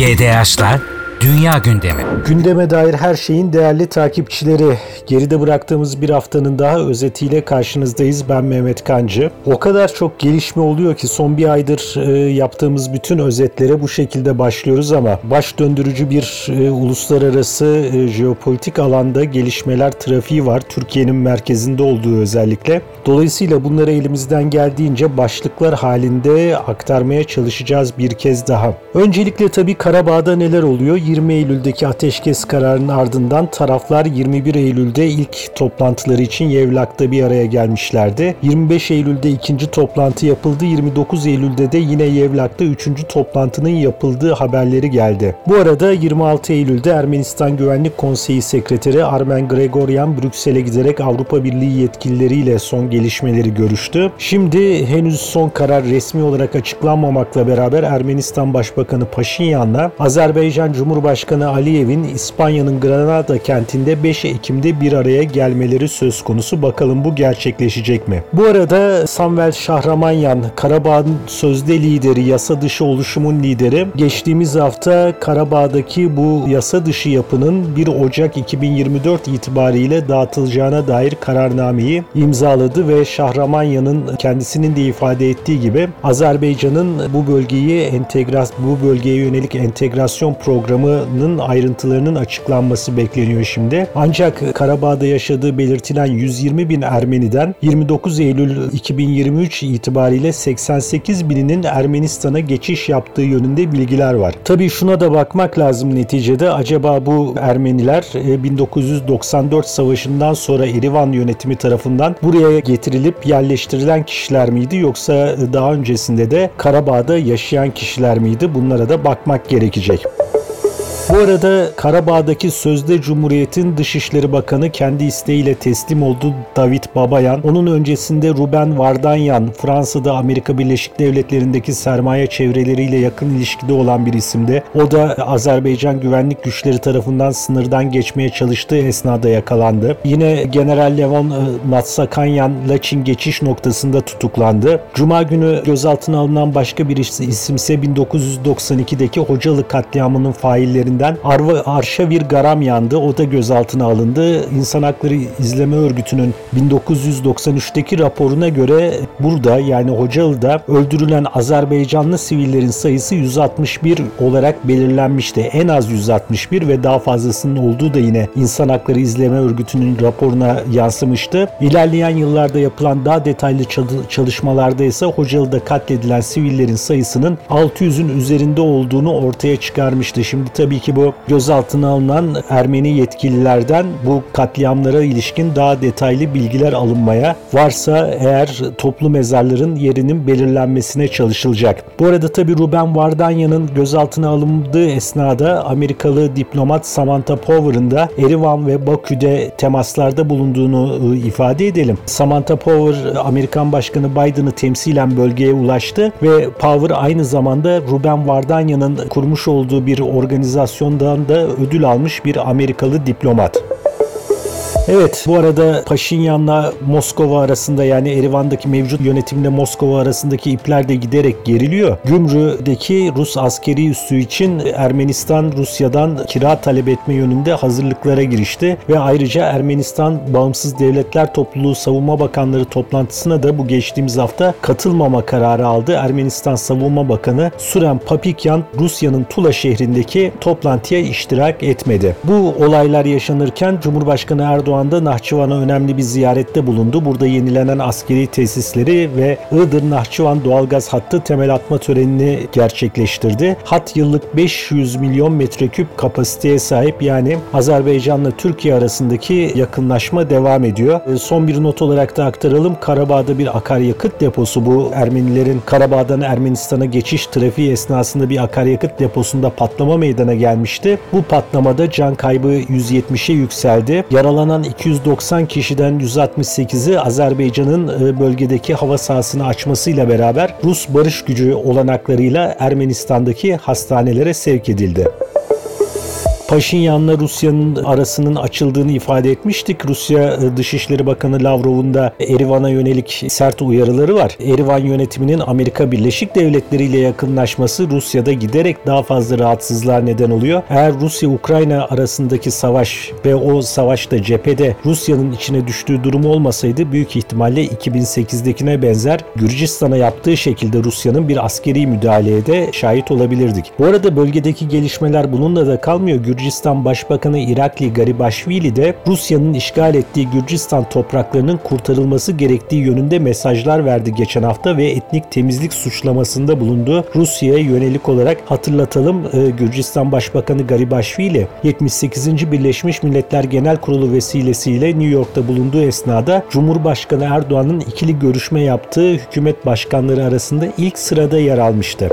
GDH'la Dünya Gündemi. Gündeme dair her şeyin değerli takipçileri. Geride bıraktığımız bir haftanın daha özetiyle karşınızdayız. Ben Mehmet Kancı. O kadar çok gelişme oluyor ki son bir aydır e, yaptığımız bütün özetlere bu şekilde başlıyoruz ama baş döndürücü bir e, uluslararası e, jeopolitik alanda gelişmeler trafiği var. Türkiye'nin merkezinde olduğu özellikle. Dolayısıyla bunları elimizden geldiğince başlıklar halinde aktarmaya çalışacağız bir kez daha. Öncelikle tabii Karabağ'da neler oluyor? 20 Eylül'deki ateşkes kararının ardından taraflar 21 Eylül'de ilk toplantıları için Yevlak'ta bir araya gelmişlerdi. 25 Eylül'de ikinci toplantı yapıldı. 29 Eylül'de de yine Yevlak'ta üçüncü toplantının yapıldığı haberleri geldi. Bu arada 26 Eylül'de Ermenistan Güvenlik Konseyi Sekreteri Armen Gregoryan Brüksel'e giderek Avrupa Birliği yetkilileriyle son gelişmeleri görüştü. Şimdi henüz son karar resmi olarak açıklanmamakla beraber Ermenistan Başbakanı Paşinyan'la Azerbaycan Cumhurbaşkanı Cumhurbaşkanı Aliyev'in İspanya'nın Granada kentinde 5 Ekim'de bir araya gelmeleri söz konusu. Bakalım bu gerçekleşecek mi? Bu arada Samvel Şahramanyan, Karabağ'ın sözde lideri, yasa dışı oluşumun lideri, geçtiğimiz hafta Karabağ'daki bu yasa dışı yapının 1 Ocak 2024 itibariyle dağıtılacağına dair kararnameyi imzaladı ve Şahramanyan'ın kendisinin de ifade ettiği gibi Azerbaycan'ın bu bölgeyi entegras bu bölgeye yönelik entegrasyon programı yapımının ayrıntılarının açıklanması bekleniyor şimdi. Ancak Karabağ'da yaşadığı belirtilen 120 bin Ermeniden 29 Eylül 2023 itibariyle 88 bininin Ermenistan'a geçiş yaptığı yönünde bilgiler var. Tabii şuna da bakmak lazım neticede. Acaba bu Ermeniler 1994 e, savaşından sonra Erivan yönetimi tarafından buraya getirilip yerleştirilen kişiler miydi yoksa daha öncesinde de Karabağ'da yaşayan kişiler miydi? Bunlara da bakmak gerekecek. Bu arada Karabağ'daki sözde Cumhuriyet'in Dışişleri Bakanı kendi isteğiyle teslim oldu David Babayan. Onun öncesinde Ruben Vardanyan Fransa'da Amerika Birleşik Devletleri'ndeki sermaye çevreleriyle yakın ilişkide olan bir isimdi. O da Azerbaycan güvenlik güçleri tarafından sınırdan geçmeye çalıştığı esnada yakalandı. Yine General Levon e, Natsakanyan Laçin geçiş noktasında tutuklandı. Cuma günü gözaltına alınan başka bir isimse 1992'deki Hocalı katliamının faillerinden üzerinden Arva, Arşa bir garam yandı. O da gözaltına alındı. İnsan Hakları İzleme Örgütü'nün 1993'teki raporuna göre burada yani Hocalı'da öldürülen Azerbaycanlı sivillerin sayısı 161 olarak belirlenmişti. En az 161 ve daha fazlasının olduğu da yine İnsan Hakları İzleme Örgütü'nün raporuna yansımıştı. İlerleyen yıllarda yapılan daha detaylı çalışmalarda ise Hocalı'da katledilen sivillerin sayısının 600'ün üzerinde olduğunu ortaya çıkarmıştı. Şimdi tabii ki ki bu gözaltına alınan Ermeni yetkililerden bu katliamlara ilişkin daha detaylı bilgiler alınmaya varsa eğer toplu mezarların yerinin belirlenmesine çalışılacak. Bu arada tabi Ruben Vardanya'nın gözaltına alındığı esnada Amerikalı diplomat Samantha Power'ın da Erivan ve Bakü'de temaslarda bulunduğunu ıı, ifade edelim. Samantha Power Amerikan Başkanı Biden'ı temsilen bölgeye ulaştı ve Power aynı zamanda Ruben Vardanya'nın kurmuş olduğu bir organizasyon operasyondan da ödül almış bir Amerikalı diplomat. Evet bu arada Paşinyan'la Moskova arasında yani Erivan'daki mevcut yönetimle Moskova arasındaki ipler de giderek geriliyor. Gümrü'deki Rus askeri üssü için Ermenistan Rusya'dan kira talep etme yönünde hazırlıklara girişti ve ayrıca Ermenistan Bağımsız Devletler Topluluğu Savunma Bakanları toplantısına da bu geçtiğimiz hafta katılmama kararı aldı. Ermenistan Savunma Bakanı Suren Papikyan Rusya'nın Tula şehrindeki toplantıya iştirak etmedi. Bu olaylar yaşanırken Cumhurbaşkanı Erdoğan Erdoğan Nahçıvan'a önemli bir ziyarette bulundu. Burada yenilenen askeri tesisleri ve Iğdır-Nahçıvan doğalgaz hattı temel atma törenini gerçekleştirdi. Hat yıllık 500 milyon metreküp kapasiteye sahip yani Azerbaycan'la Türkiye arasındaki yakınlaşma devam ediyor. E, son bir not olarak da aktaralım. Karabağ'da bir akaryakıt deposu bu Ermenilerin Karabağ'dan Ermenistan'a geçiş trafiği esnasında bir akaryakıt deposunda patlama meydana gelmişti. Bu patlamada can kaybı 170'e yükseldi. Yaralanan 290 kişiden 168'i Azerbaycan'ın e, bölgedeki hava sahasını açmasıyla beraber Rus barış gücü olanaklarıyla Ermenistan'daki hastanelere sevk edildi. Paşinyan'la Rusya'nın arasının açıldığını ifade etmiştik. Rusya Dışişleri Bakanı Lavrov'un da Erivan'a yönelik sert uyarıları var. Erivan yönetiminin Amerika Birleşik Devletleri ile yakınlaşması Rusya'da giderek daha fazla rahatsızlığa neden oluyor. Eğer Rusya-Ukrayna arasındaki savaş ve o savaşta cephede Rusya'nın içine düştüğü durum olmasaydı büyük ihtimalle 2008'dekine benzer Gürcistan'a yaptığı şekilde Rusya'nın bir askeri müdahaleye de şahit olabilirdik. Bu arada bölgedeki gelişmeler bununla da kalmıyor. Gürcistan Başbakanı Irakli Garibashvili de Rusya'nın işgal ettiği Gürcistan topraklarının kurtarılması gerektiği yönünde mesajlar verdi geçen hafta ve etnik temizlik suçlamasında bulundu. Rusya'ya yönelik olarak hatırlatalım e, Gürcistan Başbakanı Garibashvili 78. Birleşmiş Milletler Genel Kurulu vesilesiyle New York'ta bulunduğu esnada Cumhurbaşkanı Erdoğan'ın ikili görüşme yaptığı hükümet başkanları arasında ilk sırada yer almıştı.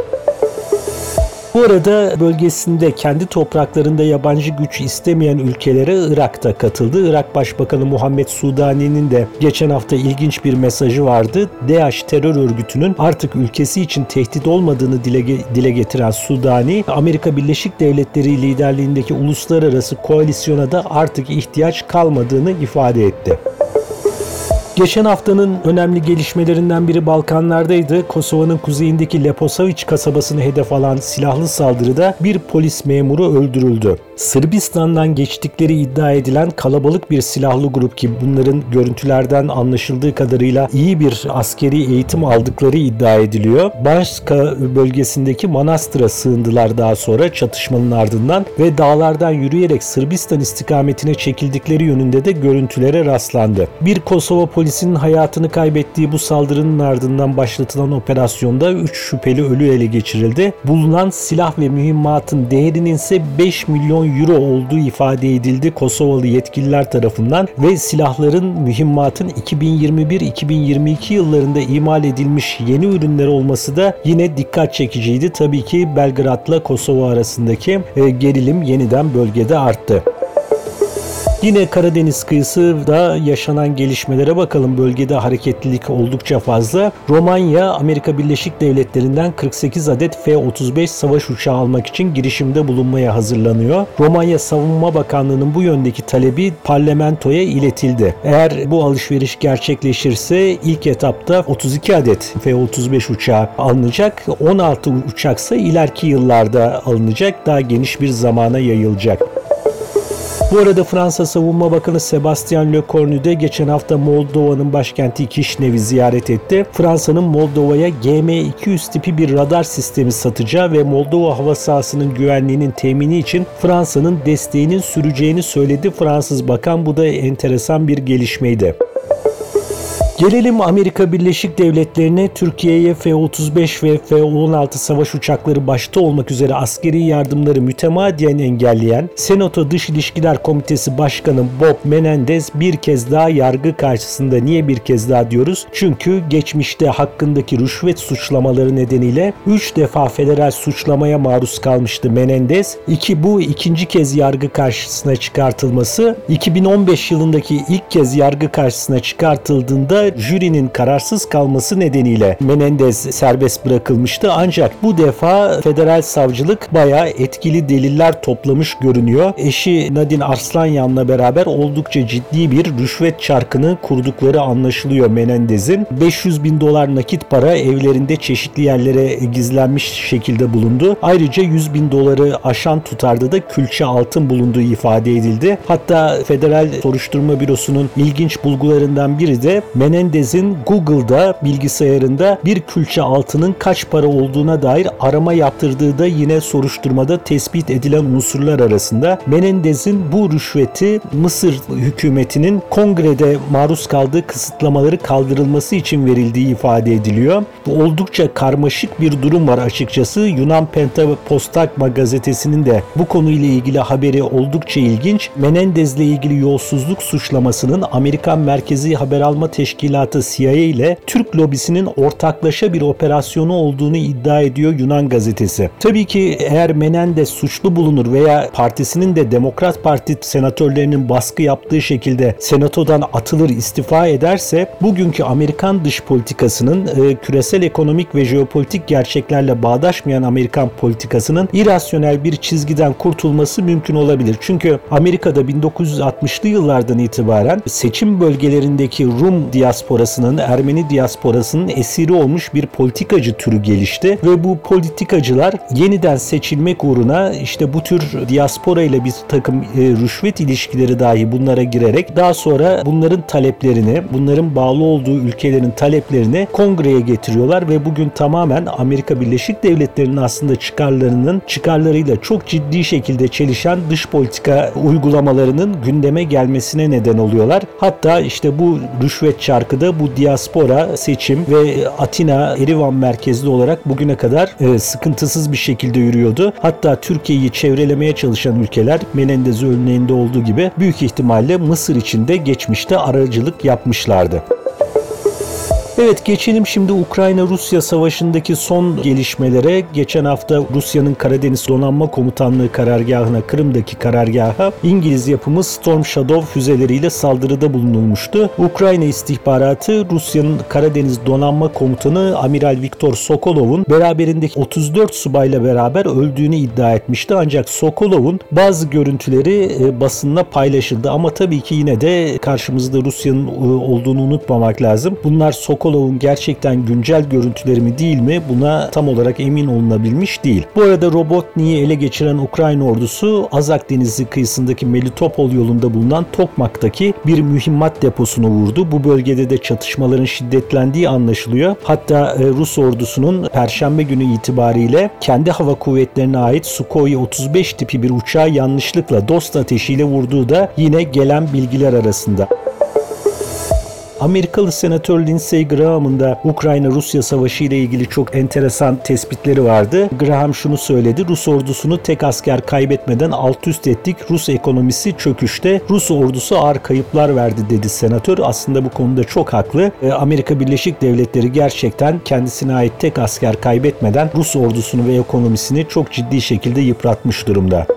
Bu arada bölgesinde kendi topraklarında yabancı güç istemeyen ülkelere Irak da katıldı. Irak Başbakanı Muhammed Sudani'nin de geçen hafta ilginç bir mesajı vardı. DAEŞ terör örgütünün artık ülkesi için tehdit olmadığını dile, dile getiren Sudani, Amerika Birleşik Devletleri liderliğindeki uluslararası koalisyona da artık ihtiyaç kalmadığını ifade etti. Geçen haftanın önemli gelişmelerinden biri Balkanlardaydı. Kosova'nın kuzeyindeki Leposavić kasabasını hedef alan silahlı saldırıda bir polis memuru öldürüldü. Sırbistan'dan geçtikleri iddia edilen kalabalık bir silahlı grup ki bunların görüntülerden anlaşıldığı kadarıyla iyi bir askeri eğitim aldıkları iddia ediliyor. Banska bölgesindeki Manastır'a sığındılar daha sonra çatışmanın ardından ve dağlardan yürüyerek Sırbistan istikametine çekildikleri yönünde de görüntülere rastlandı. Bir Kosova polisinin hayatını kaybettiği bu saldırının ardından başlatılan operasyonda 3 şüpheli ölü ele geçirildi. Bulunan silah ve mühimmatın değerinin ise 5 milyon euro olduğu ifade edildi Kosovalı yetkililer tarafından ve silahların mühimmatın 2021-2022 yıllarında imal edilmiş yeni ürünler olması da yine dikkat çekiciydi. Tabii ki Belgrad'la Kosova arasındaki e, gerilim yeniden bölgede arttı. Yine Karadeniz kıyısı da yaşanan gelişmelere bakalım. Bölgede hareketlilik oldukça fazla. Romanya, Amerika Birleşik Devletleri'nden 48 adet F-35 savaş uçağı almak için girişimde bulunmaya hazırlanıyor. Romanya Savunma Bakanlığı'nın bu yöndeki talebi parlamentoya iletildi. Eğer bu alışveriş gerçekleşirse ilk etapta 32 adet F-35 uçağı alınacak. 16 uçaksa ileriki yıllarda alınacak. Daha geniş bir zamana yayılacak. Bu arada Fransa Savunma Bakanı Sebastian Lecornu de geçen hafta Moldova'nın başkenti Kişnev'i ziyaret etti. Fransa'nın Moldova'ya GM200 tipi bir radar sistemi satacağı ve Moldova hava sahasının güvenliğinin temini için Fransa'nın desteğinin süreceğini söyledi Fransız bakan. Bu da enteresan bir gelişmeydi. Gelelim Amerika Birleşik Devletleri'ne Türkiye'ye F-35 ve F-16 savaş uçakları başta olmak üzere askeri yardımları mütemadiyen engelleyen Senato Dış İlişkiler Komitesi Başkanı Bob Menendez bir kez daha yargı karşısında. Niye bir kez daha diyoruz? Çünkü geçmişte hakkındaki rüşvet suçlamaları nedeniyle 3 defa federal suçlamaya maruz kalmıştı Menendez. İki bu ikinci kez yargı karşısına çıkartılması 2015 yılındaki ilk kez yargı karşısına çıkartıldığında jürinin kararsız kalması nedeniyle Menendez serbest bırakılmıştı. Ancak bu defa federal savcılık bayağı etkili deliller toplamış görünüyor. Eşi Nadine Arslanyan'la beraber oldukça ciddi bir rüşvet çarkını kurdukları anlaşılıyor Menendez'in. 500 bin dolar nakit para evlerinde çeşitli yerlere gizlenmiş şekilde bulundu. Ayrıca 100 bin doları aşan tutarda da külçe altın bulunduğu ifade edildi. Hatta Federal Soruşturma Bürosu'nun ilginç bulgularından biri de Menendez Menendez'in Google'da bilgisayarında bir külçe altının kaç para olduğuna dair arama yaptırdığı da yine soruşturmada tespit edilen unsurlar arasında. Menendez'in bu rüşveti Mısır hükümetinin kongrede maruz kaldığı kısıtlamaları kaldırılması için verildiği ifade ediliyor. Bu oldukça karmaşık bir durum var açıkçası. Yunan Pentapostagma gazetesinin de bu konuyla ilgili haberi oldukça ilginç. Menendez'le ilgili yolsuzluk suçlamasının Amerikan Merkezi Haber Alma Teşkilatı Teşkilatı CIA ile Türk lobisinin ortaklaşa bir operasyonu olduğunu iddia ediyor Yunan gazetesi. Tabii ki eğer Menendez suçlu bulunur veya partisinin de Demokrat Parti senatörlerinin baskı yaptığı şekilde senatodan atılır istifa ederse bugünkü Amerikan dış politikasının e, küresel ekonomik ve jeopolitik gerçeklerle bağdaşmayan Amerikan politikasının irasyonel bir çizgiden kurtulması mümkün olabilir. Çünkü Amerika'da 1960'lı yıllardan itibaren seçim bölgelerindeki Rum diasporasının, Ermeni diasporasının esiri olmuş bir politikacı türü gelişti ve bu politikacılar yeniden seçilmek uğruna işte bu tür diaspora ile bir takım e, rüşvet ilişkileri dahi bunlara girerek daha sonra bunların taleplerini, bunların bağlı olduğu ülkelerin taleplerini kongreye getiriyorlar ve bugün tamamen Amerika Birleşik Devletleri'nin aslında çıkarlarının çıkarlarıyla çok ciddi şekilde çelişen dış politika uygulamalarının gündeme gelmesine neden oluyorlar. Hatta işte bu rüşvet çarkı da bu diaspora seçim ve Atina Erivan merkezli olarak bugüne kadar e, sıkıntısız bir şekilde yürüyordu. Hatta Türkiye'yi çevrelemeye çalışan ülkeler Menendez örneğinde olduğu gibi büyük ihtimalle Mısır için de geçmişte aracılık yapmışlardı. Evet geçelim şimdi Ukrayna-Rusya savaşındaki son gelişmelere. Geçen hafta Rusya'nın Karadeniz Donanma Komutanlığı karargahına, Kırım'daki karargaha İngiliz yapımı Storm Shadow füzeleriyle saldırıda bulunulmuştu. Ukrayna istihbaratı Rusya'nın Karadeniz Donanma Komutanı Amiral Viktor Sokolov'un beraberindeki 34 subayla beraber öldüğünü iddia etmişti. Ancak Sokolov'un bazı görüntüleri e, basınla paylaşıldı ama tabii ki yine de karşımızda Rusya'nın e, olduğunu unutmamak lazım. Bunlar Sokolov Sokolov'un gerçekten güncel görüntüleri mi değil mi buna tam olarak emin olunabilmiş değil. Bu arada Robotni'yi ele geçiren Ukrayna ordusu Azak Denizi kıyısındaki Melitopol yolunda bulunan Tokmak'taki bir mühimmat deposunu vurdu. Bu bölgede de çatışmaların şiddetlendiği anlaşılıyor. Hatta e, Rus ordusunun Perşembe günü itibariyle kendi hava kuvvetlerine ait Sukhoi 35 tipi bir uçağı yanlışlıkla dost ateşiyle vurduğu da yine gelen bilgiler arasında. Amerikalı senatör Lindsey Graham'ın da Ukrayna-Rusya savaşı ile ilgili çok enteresan tespitleri vardı. Graham şunu söyledi. Rus ordusunu tek asker kaybetmeden alt üst ettik. Rus ekonomisi çöküşte. Rus ordusu ağır kayıplar verdi dedi senatör. Aslında bu konuda çok haklı. E, Amerika Birleşik Devletleri gerçekten kendisine ait tek asker kaybetmeden Rus ordusunu ve ekonomisini çok ciddi şekilde yıpratmış durumda.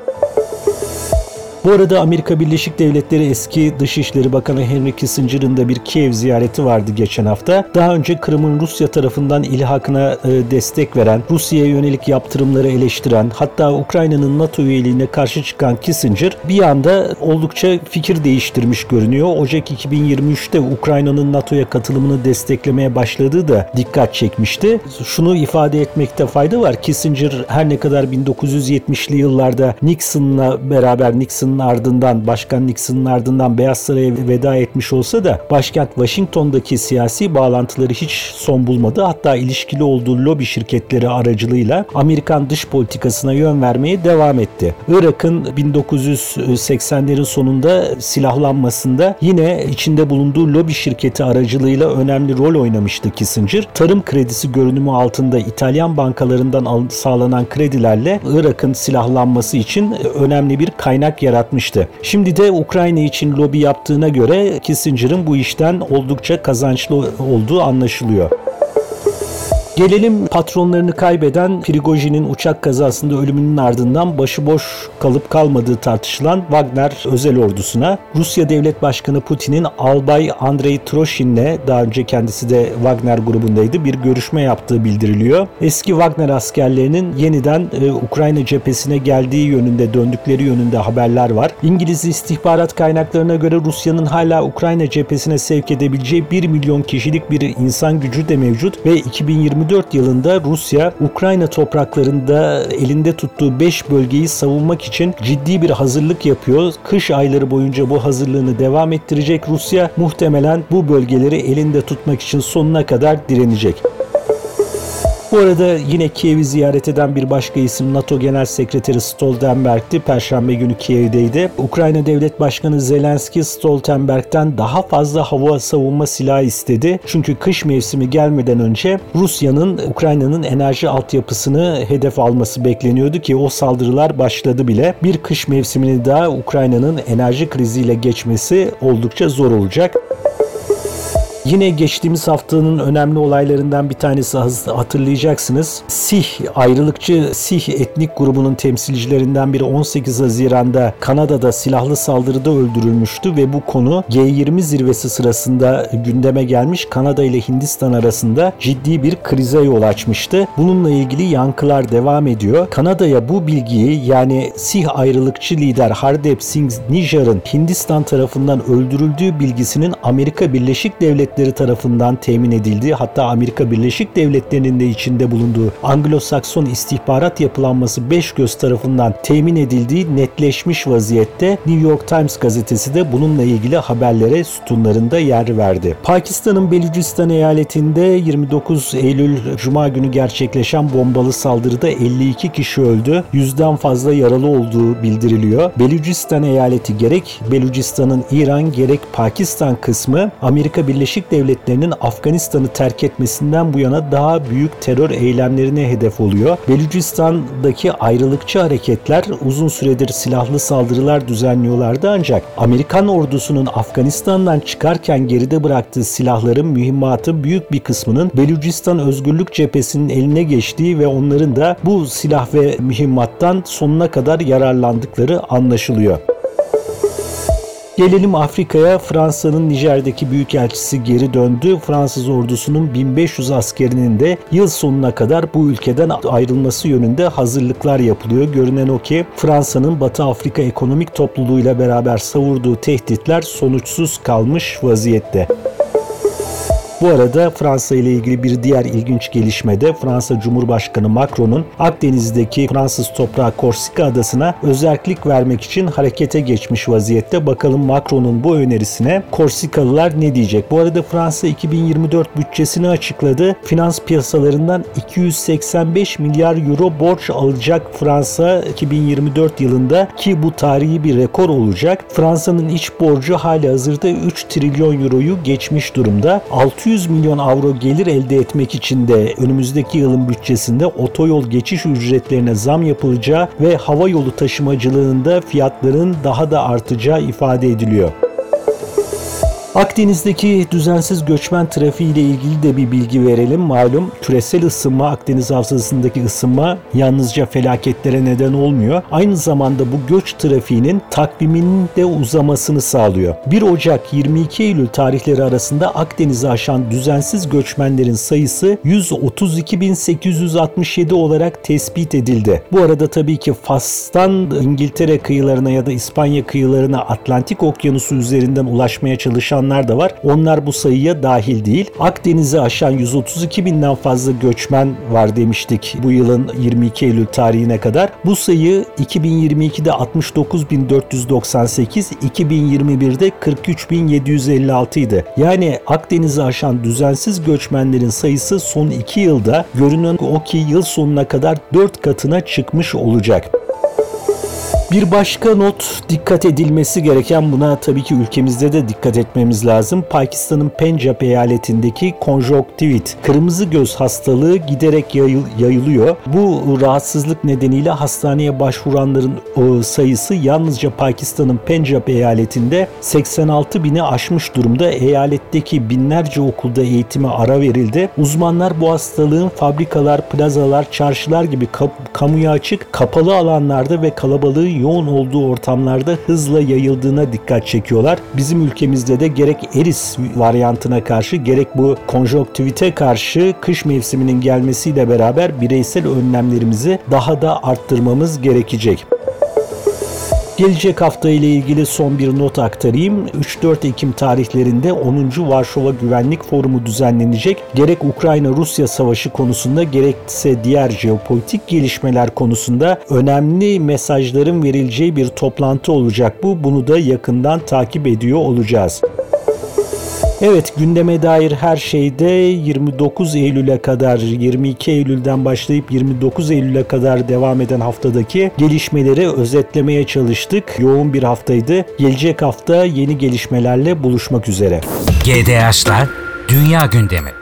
Bu arada Amerika Birleşik Devletleri eski Dışişleri Bakanı Henry Kissinger'ın da bir Kiev ziyareti vardı geçen hafta. Daha önce Kırım'ın Rusya tarafından ilhakına e, destek veren, Rusya'ya yönelik yaptırımları eleştiren, hatta Ukrayna'nın NATO üyeliğine karşı çıkan Kissinger bir anda oldukça fikir değiştirmiş görünüyor. Ocak 2023'te Ukrayna'nın NATO'ya katılımını desteklemeye başladığı da dikkat çekmişti. Şunu ifade etmekte fayda var. Kissinger her ne kadar 1970'li yıllarda Nixon'la beraber Nixon Nixon'ın ardından, Başkan Nixon'ın ardından Beyaz Saray'a veda etmiş olsa da başkent Washington'daki siyasi bağlantıları hiç son bulmadı. Hatta ilişkili olduğu lobi şirketleri aracılığıyla Amerikan dış politikasına yön vermeye devam etti. Irak'ın 1980'lerin sonunda silahlanmasında yine içinde bulunduğu lobi şirketi aracılığıyla önemli rol oynamıştı Kissinger. Tarım kredisi görünümü altında İtalyan bankalarından sağlanan kredilerle Irak'ın silahlanması için önemli bir kaynak yarattı yaratmıştı. Şimdi de Ukrayna için lobi yaptığına göre Kissinger'ın bu işten oldukça kazançlı olduğu anlaşılıyor. Gelelim patronlarını kaybeden Prigojin'in uçak kazasında ölümünün ardından başıboş kalıp kalmadığı tartışılan Wagner özel ordusuna. Rusya Devlet Başkanı Putin'in Albay Andrei Troshin'le daha önce kendisi de Wagner grubundaydı bir görüşme yaptığı bildiriliyor. Eski Wagner askerlerinin yeniden e, Ukrayna cephesine geldiği yönünde döndükleri yönünde haberler var. İngiliz istihbarat kaynaklarına göre Rusya'nın hala Ukrayna cephesine sevk edebileceği 1 milyon kişilik bir insan gücü de mevcut ve 2024 2024 yılında Rusya Ukrayna topraklarında elinde tuttuğu 5 bölgeyi savunmak için ciddi bir hazırlık yapıyor. Kış ayları boyunca bu hazırlığını devam ettirecek Rusya muhtemelen bu bölgeleri elinde tutmak için sonuna kadar direnecek. Bu arada yine Kiev'i ziyaret eden bir başka isim NATO Genel Sekreteri Stoltenberg'ti. Perşembe günü Kiev'deydi. Ukrayna Devlet Başkanı Zelenski Stoltenberg'den daha fazla hava savunma silahı istedi. Çünkü kış mevsimi gelmeden önce Rusya'nın Ukrayna'nın enerji altyapısını hedef alması bekleniyordu ki o saldırılar başladı bile. Bir kış mevsimini daha Ukrayna'nın enerji kriziyle geçmesi oldukça zor olacak. Yine geçtiğimiz haftanın önemli olaylarından bir tanesi hatırlayacaksınız. Sih, ayrılıkçı Sih etnik grubunun temsilcilerinden biri 18 Haziran'da Kanada'da silahlı saldırıda öldürülmüştü ve bu konu G20 zirvesi sırasında gündeme gelmiş Kanada ile Hindistan arasında ciddi bir krize yol açmıştı. Bununla ilgili yankılar devam ediyor. Kanada'ya bu bilgiyi yani Sih ayrılıkçı lider Hardep Singh Nijar'ın Hindistan tarafından öldürüldüğü bilgisinin Amerika Birleşik Devletleri tarafından temin edildiği hatta Amerika Birleşik Devletleri'nin de içinde bulunduğu Anglo-Sakson istihbarat yapılanması 5 göz tarafından temin edildiği netleşmiş vaziyette New York Times gazetesi de bununla ilgili haberlere sütunlarında yer verdi. Pakistan'ın Belucistan eyaletinde 29 Eylül Cuma günü gerçekleşen bombalı saldırıda 52 kişi öldü. Yüzden fazla yaralı olduğu bildiriliyor. Belucistan eyaleti gerek Belucistan'ın İran gerek Pakistan kısmı Amerika Birleşik Devletleri'nin Afganistan'ı terk etmesinden bu yana daha büyük terör eylemlerine hedef oluyor. Belucistan'daki ayrılıkçı hareketler uzun süredir silahlı saldırılar düzenliyorlardı ancak Amerikan ordusunun Afganistan'dan çıkarken geride bıraktığı silahların mühimmatı büyük bir kısmının Belucistan Özgürlük Cephesi'nin eline geçtiği ve onların da bu silah ve mühimmattan sonuna kadar yararlandıkları anlaşılıyor. Gelelim Afrika'ya. Fransa'nın Nijer'deki büyükelçisi geri döndü. Fransız ordusunun 1500 askerinin de yıl sonuna kadar bu ülkeden ayrılması yönünde hazırlıklar yapılıyor. Görünen o ki Fransa'nın Batı Afrika Ekonomik Topluluğuyla beraber savurduğu tehditler sonuçsuz kalmış vaziyette. Bu arada Fransa ile ilgili bir diğer ilginç gelişme de Fransa Cumhurbaşkanı Macron'un Akdeniz'deki Fransız toprağı Korsika adasına özellik vermek için harekete geçmiş vaziyette. Bakalım Macron'un bu önerisine Korsikalılar ne diyecek? Bu arada Fransa 2024 bütçesini açıkladı. Finans piyasalarından 285 milyar euro borç alacak Fransa 2024 yılında ki bu tarihi bir rekor olacak. Fransa'nın iç borcu hali hazırda 3 trilyon euroyu geçmiş durumda. 600 200 milyon avro gelir elde etmek için de önümüzdeki yılın bütçesinde otoyol geçiş ücretlerine zam yapılacağı ve hava yolu taşımacılığında fiyatların daha da artacağı ifade ediliyor. Akdeniz'deki düzensiz göçmen trafiği ile ilgili de bir bilgi verelim. Malum küresel ısınma, Akdeniz havzasındaki ısınma yalnızca felaketlere neden olmuyor. Aynı zamanda bu göç trafiğinin takviminin de uzamasını sağlıyor. 1 Ocak 22 Eylül tarihleri arasında Akdeniz'i aşan düzensiz göçmenlerin sayısı 132.867 olarak tespit edildi. Bu arada tabii ki Fas'tan İngiltere kıyılarına ya da İspanya kıyılarına Atlantik Okyanusu üzerinden ulaşmaya çalışan insanlar da var. Onlar bu sayıya dahil değil. Akdeniz'i aşan 132 binden fazla göçmen var demiştik bu yılın 22 Eylül tarihine kadar. Bu sayı 2022'de 69.498, 2021'de 43.756 idi. Yani Akdeniz'i aşan düzensiz göçmenlerin sayısı son 2 yılda görünen o ki yıl sonuna kadar 4 katına çıkmış olacak. Bir başka not dikkat edilmesi gereken buna tabii ki ülkemizde de dikkat etmemiz lazım. Pakistan'ın Pencap eyaletindeki konjonktivit, kırmızı göz hastalığı giderek yayıl, yayılıyor. Bu rahatsızlık nedeniyle hastaneye başvuranların sayısı yalnızca Pakistan'ın Pencap eyaletinde 86 bini aşmış durumda. Eyaletteki binlerce okulda eğitime ara verildi. Uzmanlar bu hastalığın fabrikalar, plazalar, çarşılar gibi kamuya açık, kapalı alanlarda ve kalabalığın yoğun olduğu ortamlarda hızla yayıldığına dikkat çekiyorlar. Bizim ülkemizde de gerek eris varyantına karşı gerek bu konjonktivite karşı kış mevsiminin gelmesiyle beraber bireysel önlemlerimizi daha da arttırmamız gerekecek. Gelecek hafta ile ilgili son bir not aktarayım. 3-4 Ekim tarihlerinde 10. Varşova Güvenlik Forumu düzenlenecek. Gerek Ukrayna-Rusya savaşı konusunda gerekse diğer jeopolitik gelişmeler konusunda önemli mesajların verileceği bir toplantı olacak bu. Bunu da yakından takip ediyor olacağız. Evet gündeme dair her şeyde 29 Eylül'e kadar 22 Eylül'den başlayıp 29 Eylül'e kadar devam eden haftadaki gelişmeleri özetlemeye çalıştık. Yoğun bir haftaydı. Gelecek hafta yeni gelişmelerle buluşmak üzere. GDH'lar Dünya Gündemi